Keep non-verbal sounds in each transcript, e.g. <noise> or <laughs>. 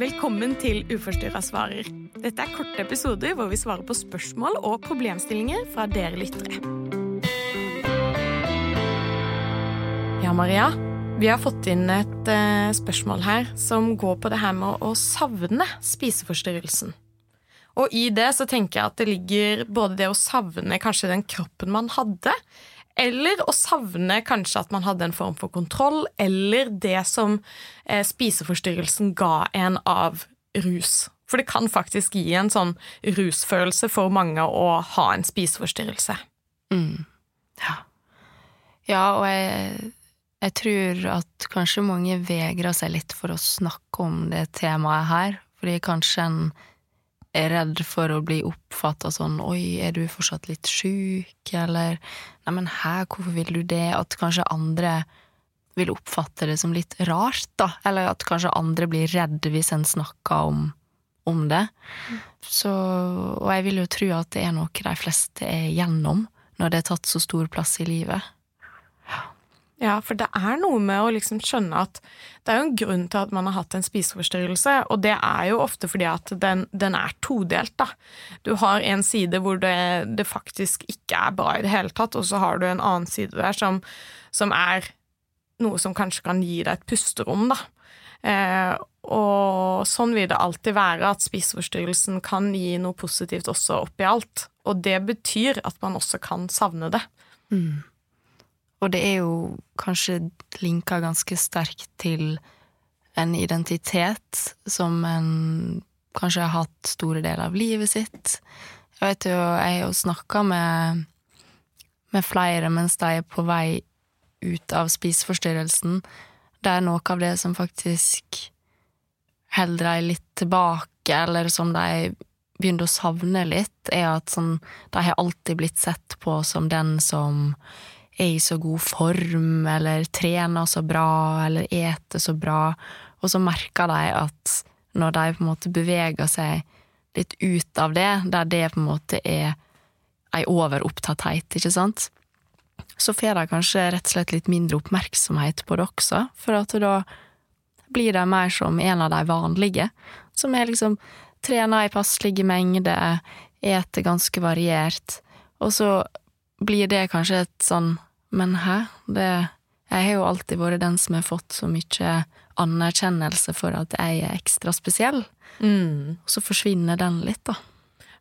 Velkommen til Uforstyrra svarer. Dette er korte episoder hvor vi svarer på spørsmål og problemstillinger fra dere lyttere. Ja, Maria. Vi har fått inn et uh, spørsmål her som går på det her med å savne spiseforstyrrelsen. Og i det så tenker jeg at det ligger både det å savne kanskje den kroppen man hadde, eller å savne kanskje at man hadde en form for kontroll, eller det som eh, spiseforstyrrelsen ga en av rus. For det kan faktisk gi en sånn rusfølelse for mange å ha en spiseforstyrrelse. Mm. Ja. ja, og jeg, jeg tror at kanskje mange vegrer seg litt for å snakke om det temaet her, fordi kanskje en er redd for å bli oppfatta sånn 'oi, er du fortsatt litt sjuk', eller 'neimen hæ, hvorfor vil du det', at kanskje andre vil oppfatte det som litt rart, da, eller at kanskje andre blir redde hvis en snakker om, om det. Så, og jeg vil jo tro at det er noe de fleste er gjennom når det er tatt så stor plass i livet. Ja, for det er noe med å liksom skjønne at det er jo en grunn til at man har hatt en spiseforstyrrelse, og det er jo ofte fordi at den, den er todelt, da. Du har en side hvor det, det, faktisk ikke er bra i det hele tatt, og så har du en annen side der som, som er noe som kanskje kan gi deg et pusterom, da. Eh, og sånn vil det alltid være, at spiseforstyrrelsen kan gi noe positivt også oppi alt. Og det betyr at man også kan savne det. Mm. Og det er jo kanskje linka ganske sterkt til en identitet som en kanskje har hatt store deler av livet sitt. Jeg vet jo, jeg har jo snakka med, med flere mens de er på vei ut av spiseforstyrrelsen. Det er noe av det som faktisk holder dem litt tilbake, eller som de begynner å savne litt, er at sånn, de har alltid blitt sett på som den som er i så god form, eller trener så bra, eller eter så bra, og så merker de at når de på en måte beveger seg litt ut av det, der det på en måte er ei overopptatthet, ikke sant, så får de kanskje rett og slett litt mindre oppmerksomhet på det også, for at da blir de mer som en av de vanlige, som er liksom trener i passelige mengder, eter ganske variert, og så blir det kanskje et sånn men hæ, det Jeg har jo alltid vært den som har fått så mye anerkjennelse for at jeg er ekstra spesiell. Mm. Og så forsvinner den litt, da.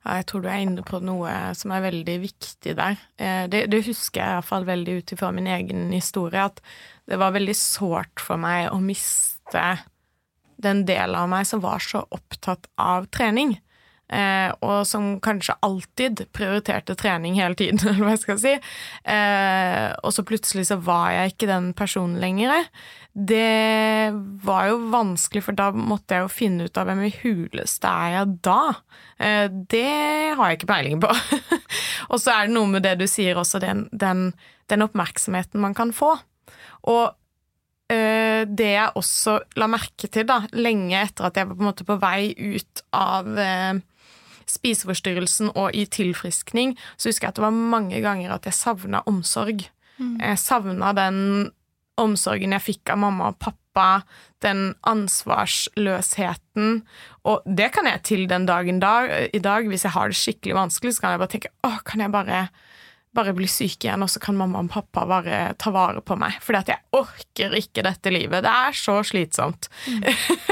Ja, jeg tror du er inne på noe som er veldig viktig der. Eh, det, det husker jeg iallfall veldig ut ifra min egen historie, at det var veldig sårt for meg å miste den delen av meg som var så opptatt av trening. Eh, og som kanskje alltid prioriterte trening hele tiden, <laughs> eller hva jeg skal si. Eh, og så plutselig så var jeg ikke den personen lenger. Det var jo vanskelig, for da måtte jeg jo finne ut av hvem i huleste er jeg da. Eh, det har jeg ikke peiling på. <laughs> og så er det noe med det du sier også, den, den, den oppmerksomheten man kan få. Og eh, det jeg også la merke til da, lenge etter at jeg var på på vei ut av eh, spiseforstyrrelsen og i tilfriskning, så husker jeg at det var mange ganger at jeg savna omsorg. Mm. Jeg savna den omsorgen jeg fikk av mamma og pappa, den ansvarsløsheten. Og det kan jeg til den dagen dag, i dag. Hvis jeg har det skikkelig vanskelig, så kan jeg bare tenke åh, kan jeg bare, bare bli syk igjen, og så kan mamma og pappa bare ta vare på meg. Fordi at jeg orker ikke dette livet. Det er så slitsomt. Mm.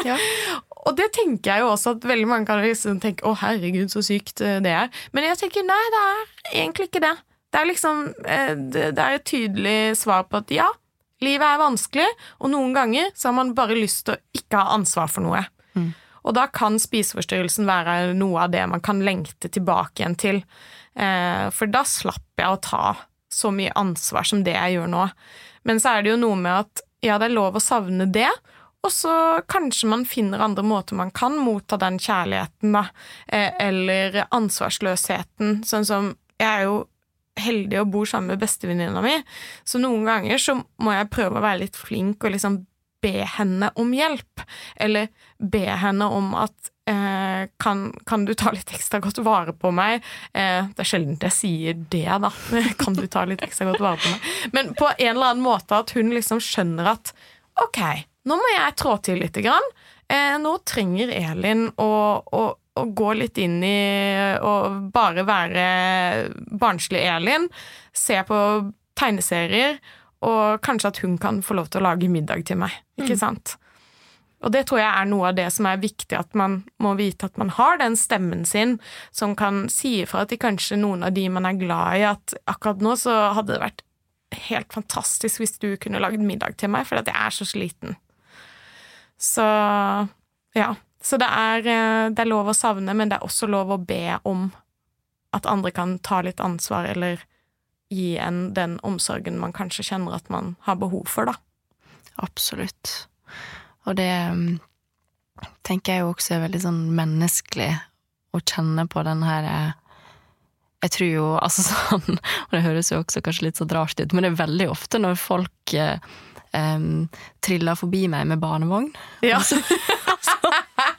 Ja. <laughs> Og det tenker jeg jo også at veldig mange kan liksom tenke 'Å, herregud, så sykt eh, det er'. Men jeg tenker nei, det er egentlig ikke det. Det er liksom eh, Det er et tydelig svar på at ja, livet er vanskelig, og noen ganger så har man bare lyst til å ikke ha ansvar for noe. Mm. Og da kan spiseforstyrrelsen være noe av det man kan lengte tilbake igjen til. Eh, for da slapper jeg å ta så mye ansvar som det jeg gjør nå. Men så er det jo noe med at ja, det er lov å savne det, og så kanskje man finner andre måter man kan motta den kjærligheten, da, eh, eller ansvarsløsheten. Sånn som Jeg er jo heldig og bor sammen med bestevenninna mi, så noen ganger så må jeg prøve å være litt flink og liksom be henne om hjelp, eller be henne om at eh, kan, kan, du ta litt ekstra godt vare på meg? Eh, det er sjelden jeg sier det, da. <laughs> kan du ta litt ekstra godt vare på meg? Men på en eller annen måte at hun liksom skjønner at ok, nå må jeg trå til lite grann. eh, nå trenger Elin å, å, å, gå litt inn i å bare være barnslig Elin, se på tegneserier, og kanskje at hun kan få lov til å lage middag til meg. Ikke mm. sant? Og det tror jeg er noe av det som er viktig, at man må vite at man har den stemmen sin som kan si ifra til kanskje noen av de man er glad i, at akkurat nå så hadde det vært helt fantastisk hvis du kunne lagd middag til meg, fordi at jeg er så sliten. Så ja. Så det er, eh, det er lov å savne, men det er også lov å be om at andre kan ta litt ansvar, eller gi en den omsorgen man kanskje kjenner at man har behov for, da. Absolutt. Og det mm, tenker jeg jo også er veldig sånn menneskelig å kjenne på den her eh, jeg tror jo altså <laughs> sånn, og det høres jo også kanskje litt så rart ut, men det er veldig ofte når folk eh, um, trilla forbi meg med barnevogn. Ja. <laughs> Så, så,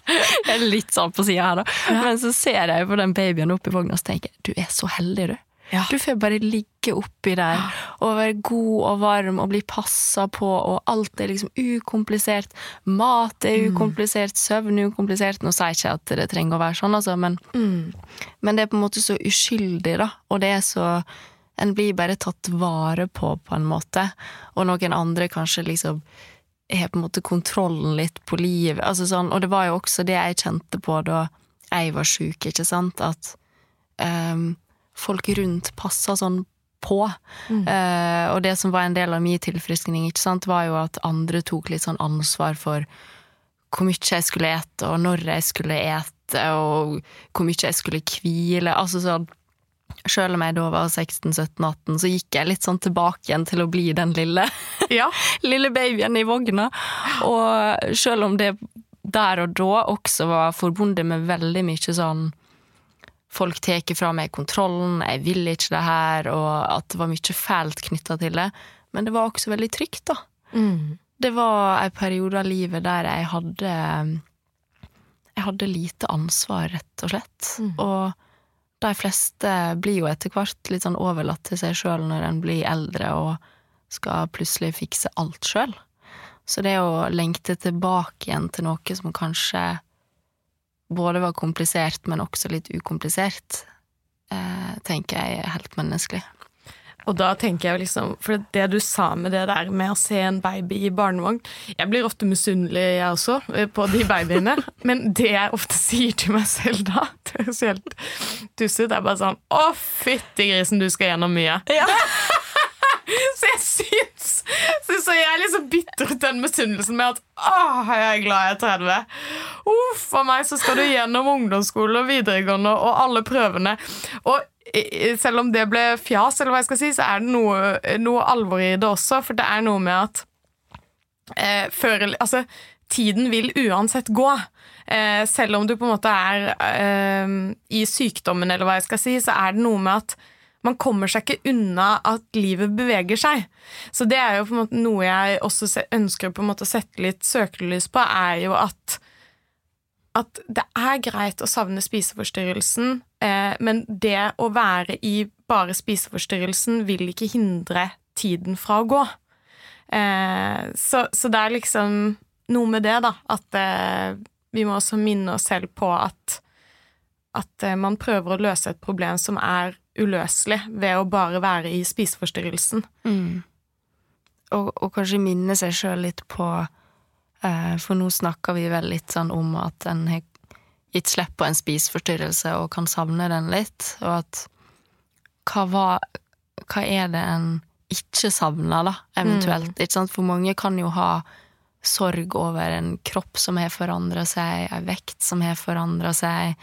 jeg er litt sånn på sida her, da. Ja. Men så ser jeg på den babyen oppi vogna og så tenker jeg, du er så heldig, du. Ja. Du får bare ligge oppi der og være god og varm og bli passa på, og alt er liksom ukomplisert. Mat er mm. ukomplisert, mm. søvn er ukomplisert. Nå sier jeg ikke at det trenger å være sånn, altså, men, mm. men det er på en måte så uskyldig, da. Og det er så En blir bare tatt vare på, på en måte. Og noen andre kanskje liksom har på en måte kontrollen litt på livet. Altså sånn, og det var jo også det jeg kjente på da jeg var sjuk, ikke sant, at um, folk rundt passa sånn på. Mm. Uh, og det som var en del av min tilfriskning, ikke sant, var jo at andre tok litt sånn ansvar for hvor mye jeg skulle ete, og når jeg skulle ete, og hvor mye jeg skulle hvile. Altså sånn Sjøl om jeg da var 16-17-18, så gikk jeg litt sånn tilbake igjen til å bli den lille, ja. <laughs> lille babyen i vogna. Og sjøl om det der og da også var forbundet med veldig mye sånn folk tar fra meg kontrollen, jeg vil ikke det her, og at det var mye fælt knytta til det. Men det var også veldig trygt, da. Mm. Det var en periode av livet der jeg hadde Jeg hadde lite ansvar, rett og slett. Mm. Og de fleste blir jo etter hvert litt sånn overlatt til seg sjøl når en blir eldre og skal plutselig fikse alt sjøl. Så det å lengte tilbake igjen til noe som kanskje både var komplisert, men også litt ukomplisert, eh, tenker jeg er helt menneskelig. Og da tenker jeg liksom, for det du sa med det der med å se en baby i barnevogn Jeg blir ofte misunnelig, jeg også, eh, på de babyene. <laughs> men det jeg ofte sier til meg selv da, <laughs> det så helt tusset, er bare sånn Å, fytti grisen, du skal gjennom mye. Ja. <laughs> Så jeg syns Så jeg er liksom bitter ut den misunnelsen med at åh, jeg er glad jeg er 30. Uff a meg, så skal du gjennom ungdomsskole og videregående og alle prøvene. Og selv om det ble fjas, eller hva jeg skal si, så er det noe, noe alvor i det også. For det er noe med at eh, før Altså, tiden vil uansett gå. Eh, selv om du på en måte er eh, i sykdommen, eller hva jeg skal si, så er det noe med at man kommer seg ikke unna at livet beveger seg. Så det er jo på en måte noe jeg også ønsker på en måte å sette litt søkelys på, er jo at at det er greit å savne spiseforstyrrelsen, eh, men det å være i bare spiseforstyrrelsen vil ikke hindre tiden fra å gå. Eh, så, så, det er liksom noe med det, da, at eh, vi må også minne oss selv på at at eh, man prøver å løse et problem som er uløselig, ved å bare være i spiseforstyrrelsen. Mm. Og, og, kanskje minne seg sjøl litt på For nå snakker vi vel litt sånn om at en har gitt slipp på en spiseforstyrrelse og kan savne den litt, og at hva, var, hva er det en ikke savner, da, eventuelt? Mm. Ikke sant? For mange kan jo ha sorg over en kropp som har forandra seg, ei vekt som har forandra seg,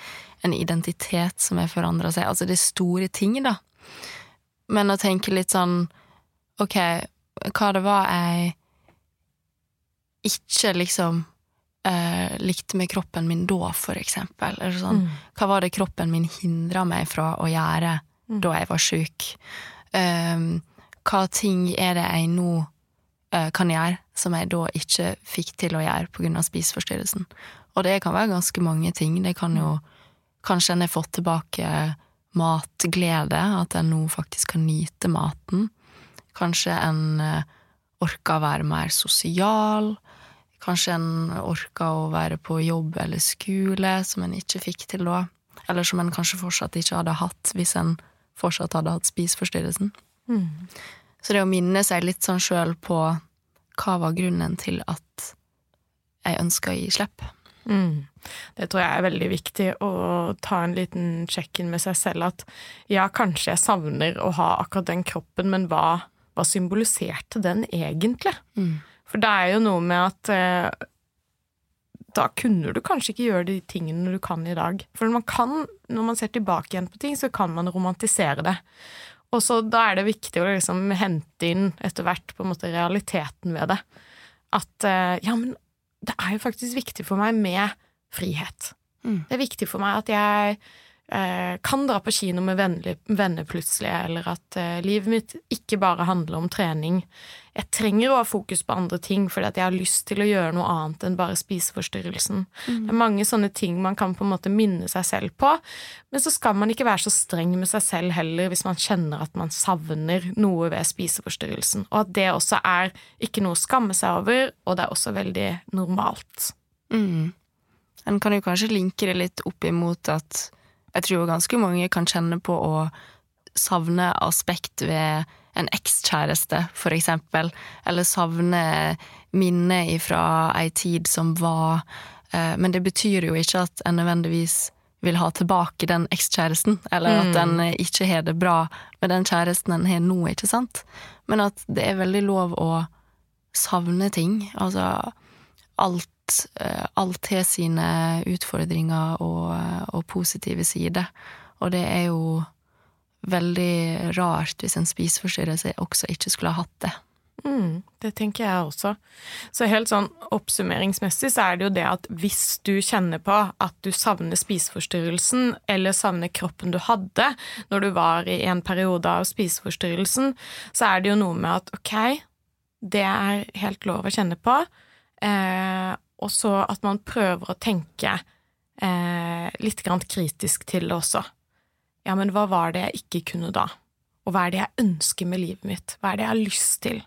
en identitet som har forandra seg. Altså, det er store ting, da. Men å tenke litt sånn Ok, hva det var jeg ikke liksom eh, likte med kroppen min da, for eksempel. Eller sånn, mm. Hva var det kroppen min hindra meg fra å gjøre mm. da jeg var sjuk? Um, hva ting er det jeg nå uh, kan gjøre som jeg da ikke fikk til å gjøre av spiseforstyrrelsen? Og det kan være ganske mange ting. Det kan jo. Kanskje en har fått tilbake matglede, at en nå faktisk kan nyte maten. Kanskje en eh, orker å være mer sosial. Kanskje en orka å være på jobb eller skole, som en ikke fikk til da. Eller som en kanskje fortsatt ikke hadde hatt hvis en fortsatt hadde hatt spiseforstyrrelsen. Mm. Så det å minne seg litt sånn sjøl på hva var grunnen til at jeg ønska å gi slipp. Mm. Det tror jeg er veldig viktig, å ta en liten check-in med seg selv. At ja, kanskje jeg savner å ha akkurat den kroppen, men hva, hva symboliserte den egentlig? Mm. For det er jo noe med at eh, da kunne du kanskje ikke gjøre de tingene du kan i dag. For man kan, når man ser tilbake igjen på ting, så kan man romantisere det. Og så da er det viktig å liksom hente inn etter hvert på en måte realiteten ved det. At eh, ja, men det er jo faktisk viktig for meg med frihet. Mm. Det er viktig for meg at jeg eh, kan dra på kino med venner, plutselig, eller at eh, livet mitt ikke bare handler om trening. Jeg trenger å ha fokus på andre ting fordi at jeg har lyst til å gjøre noe annet enn bare spiseforstyrrelsen. Det er mange sånne ting man kan på en måte minne seg selv på, men så skal man ikke være så streng med seg selv heller hvis man kjenner at man savner noe ved spiseforstyrrelsen, og at det også er ikke noe å skamme seg over, og det er også veldig normalt. Mm. En kan jo kanskje linke det litt opp imot at jeg tror ganske mange kan kjenne på å savne aspekt ved en ekskjæreste, for eksempel, eller savne minner ifra ei tid som var, eh, men det betyr jo ikke at en nødvendigvis vil ha tilbake den ekskjæresten, eller at en ikke har det bra med den kjæresten en har nå, ikke sant? Men at det er veldig lov å savne ting. Altså alt, eh, alt har sine utfordringer og, og positive sider, og det er jo veldig rart hvis en spiseforstyrrelse også ikke skulle ha hatt det. Mm, det tenker jeg også. Så helt sånn oppsummeringsmessig så er det jo det at hvis du kjenner på at du savner spiseforstyrrelsen, eller savner kroppen du hadde når du var i en periode av spiseforstyrrelsen, så er det jo noe med at ok, det er helt lov å kjenne på, eh, og så at man prøver å tenke eh, litt kritisk til det også. Ja, men hva var det jeg ikke kunne da? Og hva er det jeg ønsker med livet mitt? Hva er det jeg har lyst til?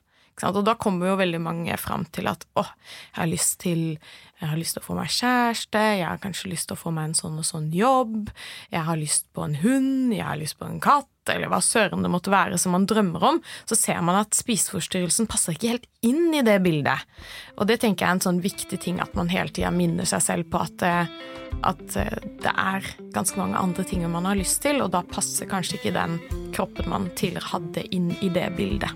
Og da kommer jo veldig mange fram til at å, jeg har lyst til jeg har lyst til å få meg kjæreste, jeg har kanskje lyst til å få meg en sånn og sånn jobb, jeg har lyst på en hund, jeg har lyst på en katt, eller hva søren det måtte være som man drømmer om, så ser man at spiseforstyrrelsen passer ikke helt inn i det bildet. Og det tenker jeg er en sånn viktig ting at man hele tida minner seg selv på at, eh, at eh, det er ganske mange andre ting man har lyst til, og da passer kanskje ikke den kroppen man tidligere hadde, inn i det bildet.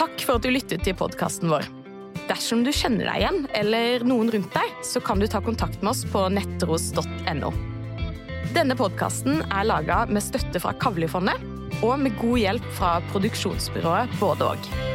Takk for at du lyttet til podkasten vår. Dersom du kjenner deg igjen, eller noen rundt deg, så kan du ta kontakt med oss på nettros.no. Denne podkasten er laga med støtte fra Kavlifondet og med god hjelp fra produksjonsbyrået Både og.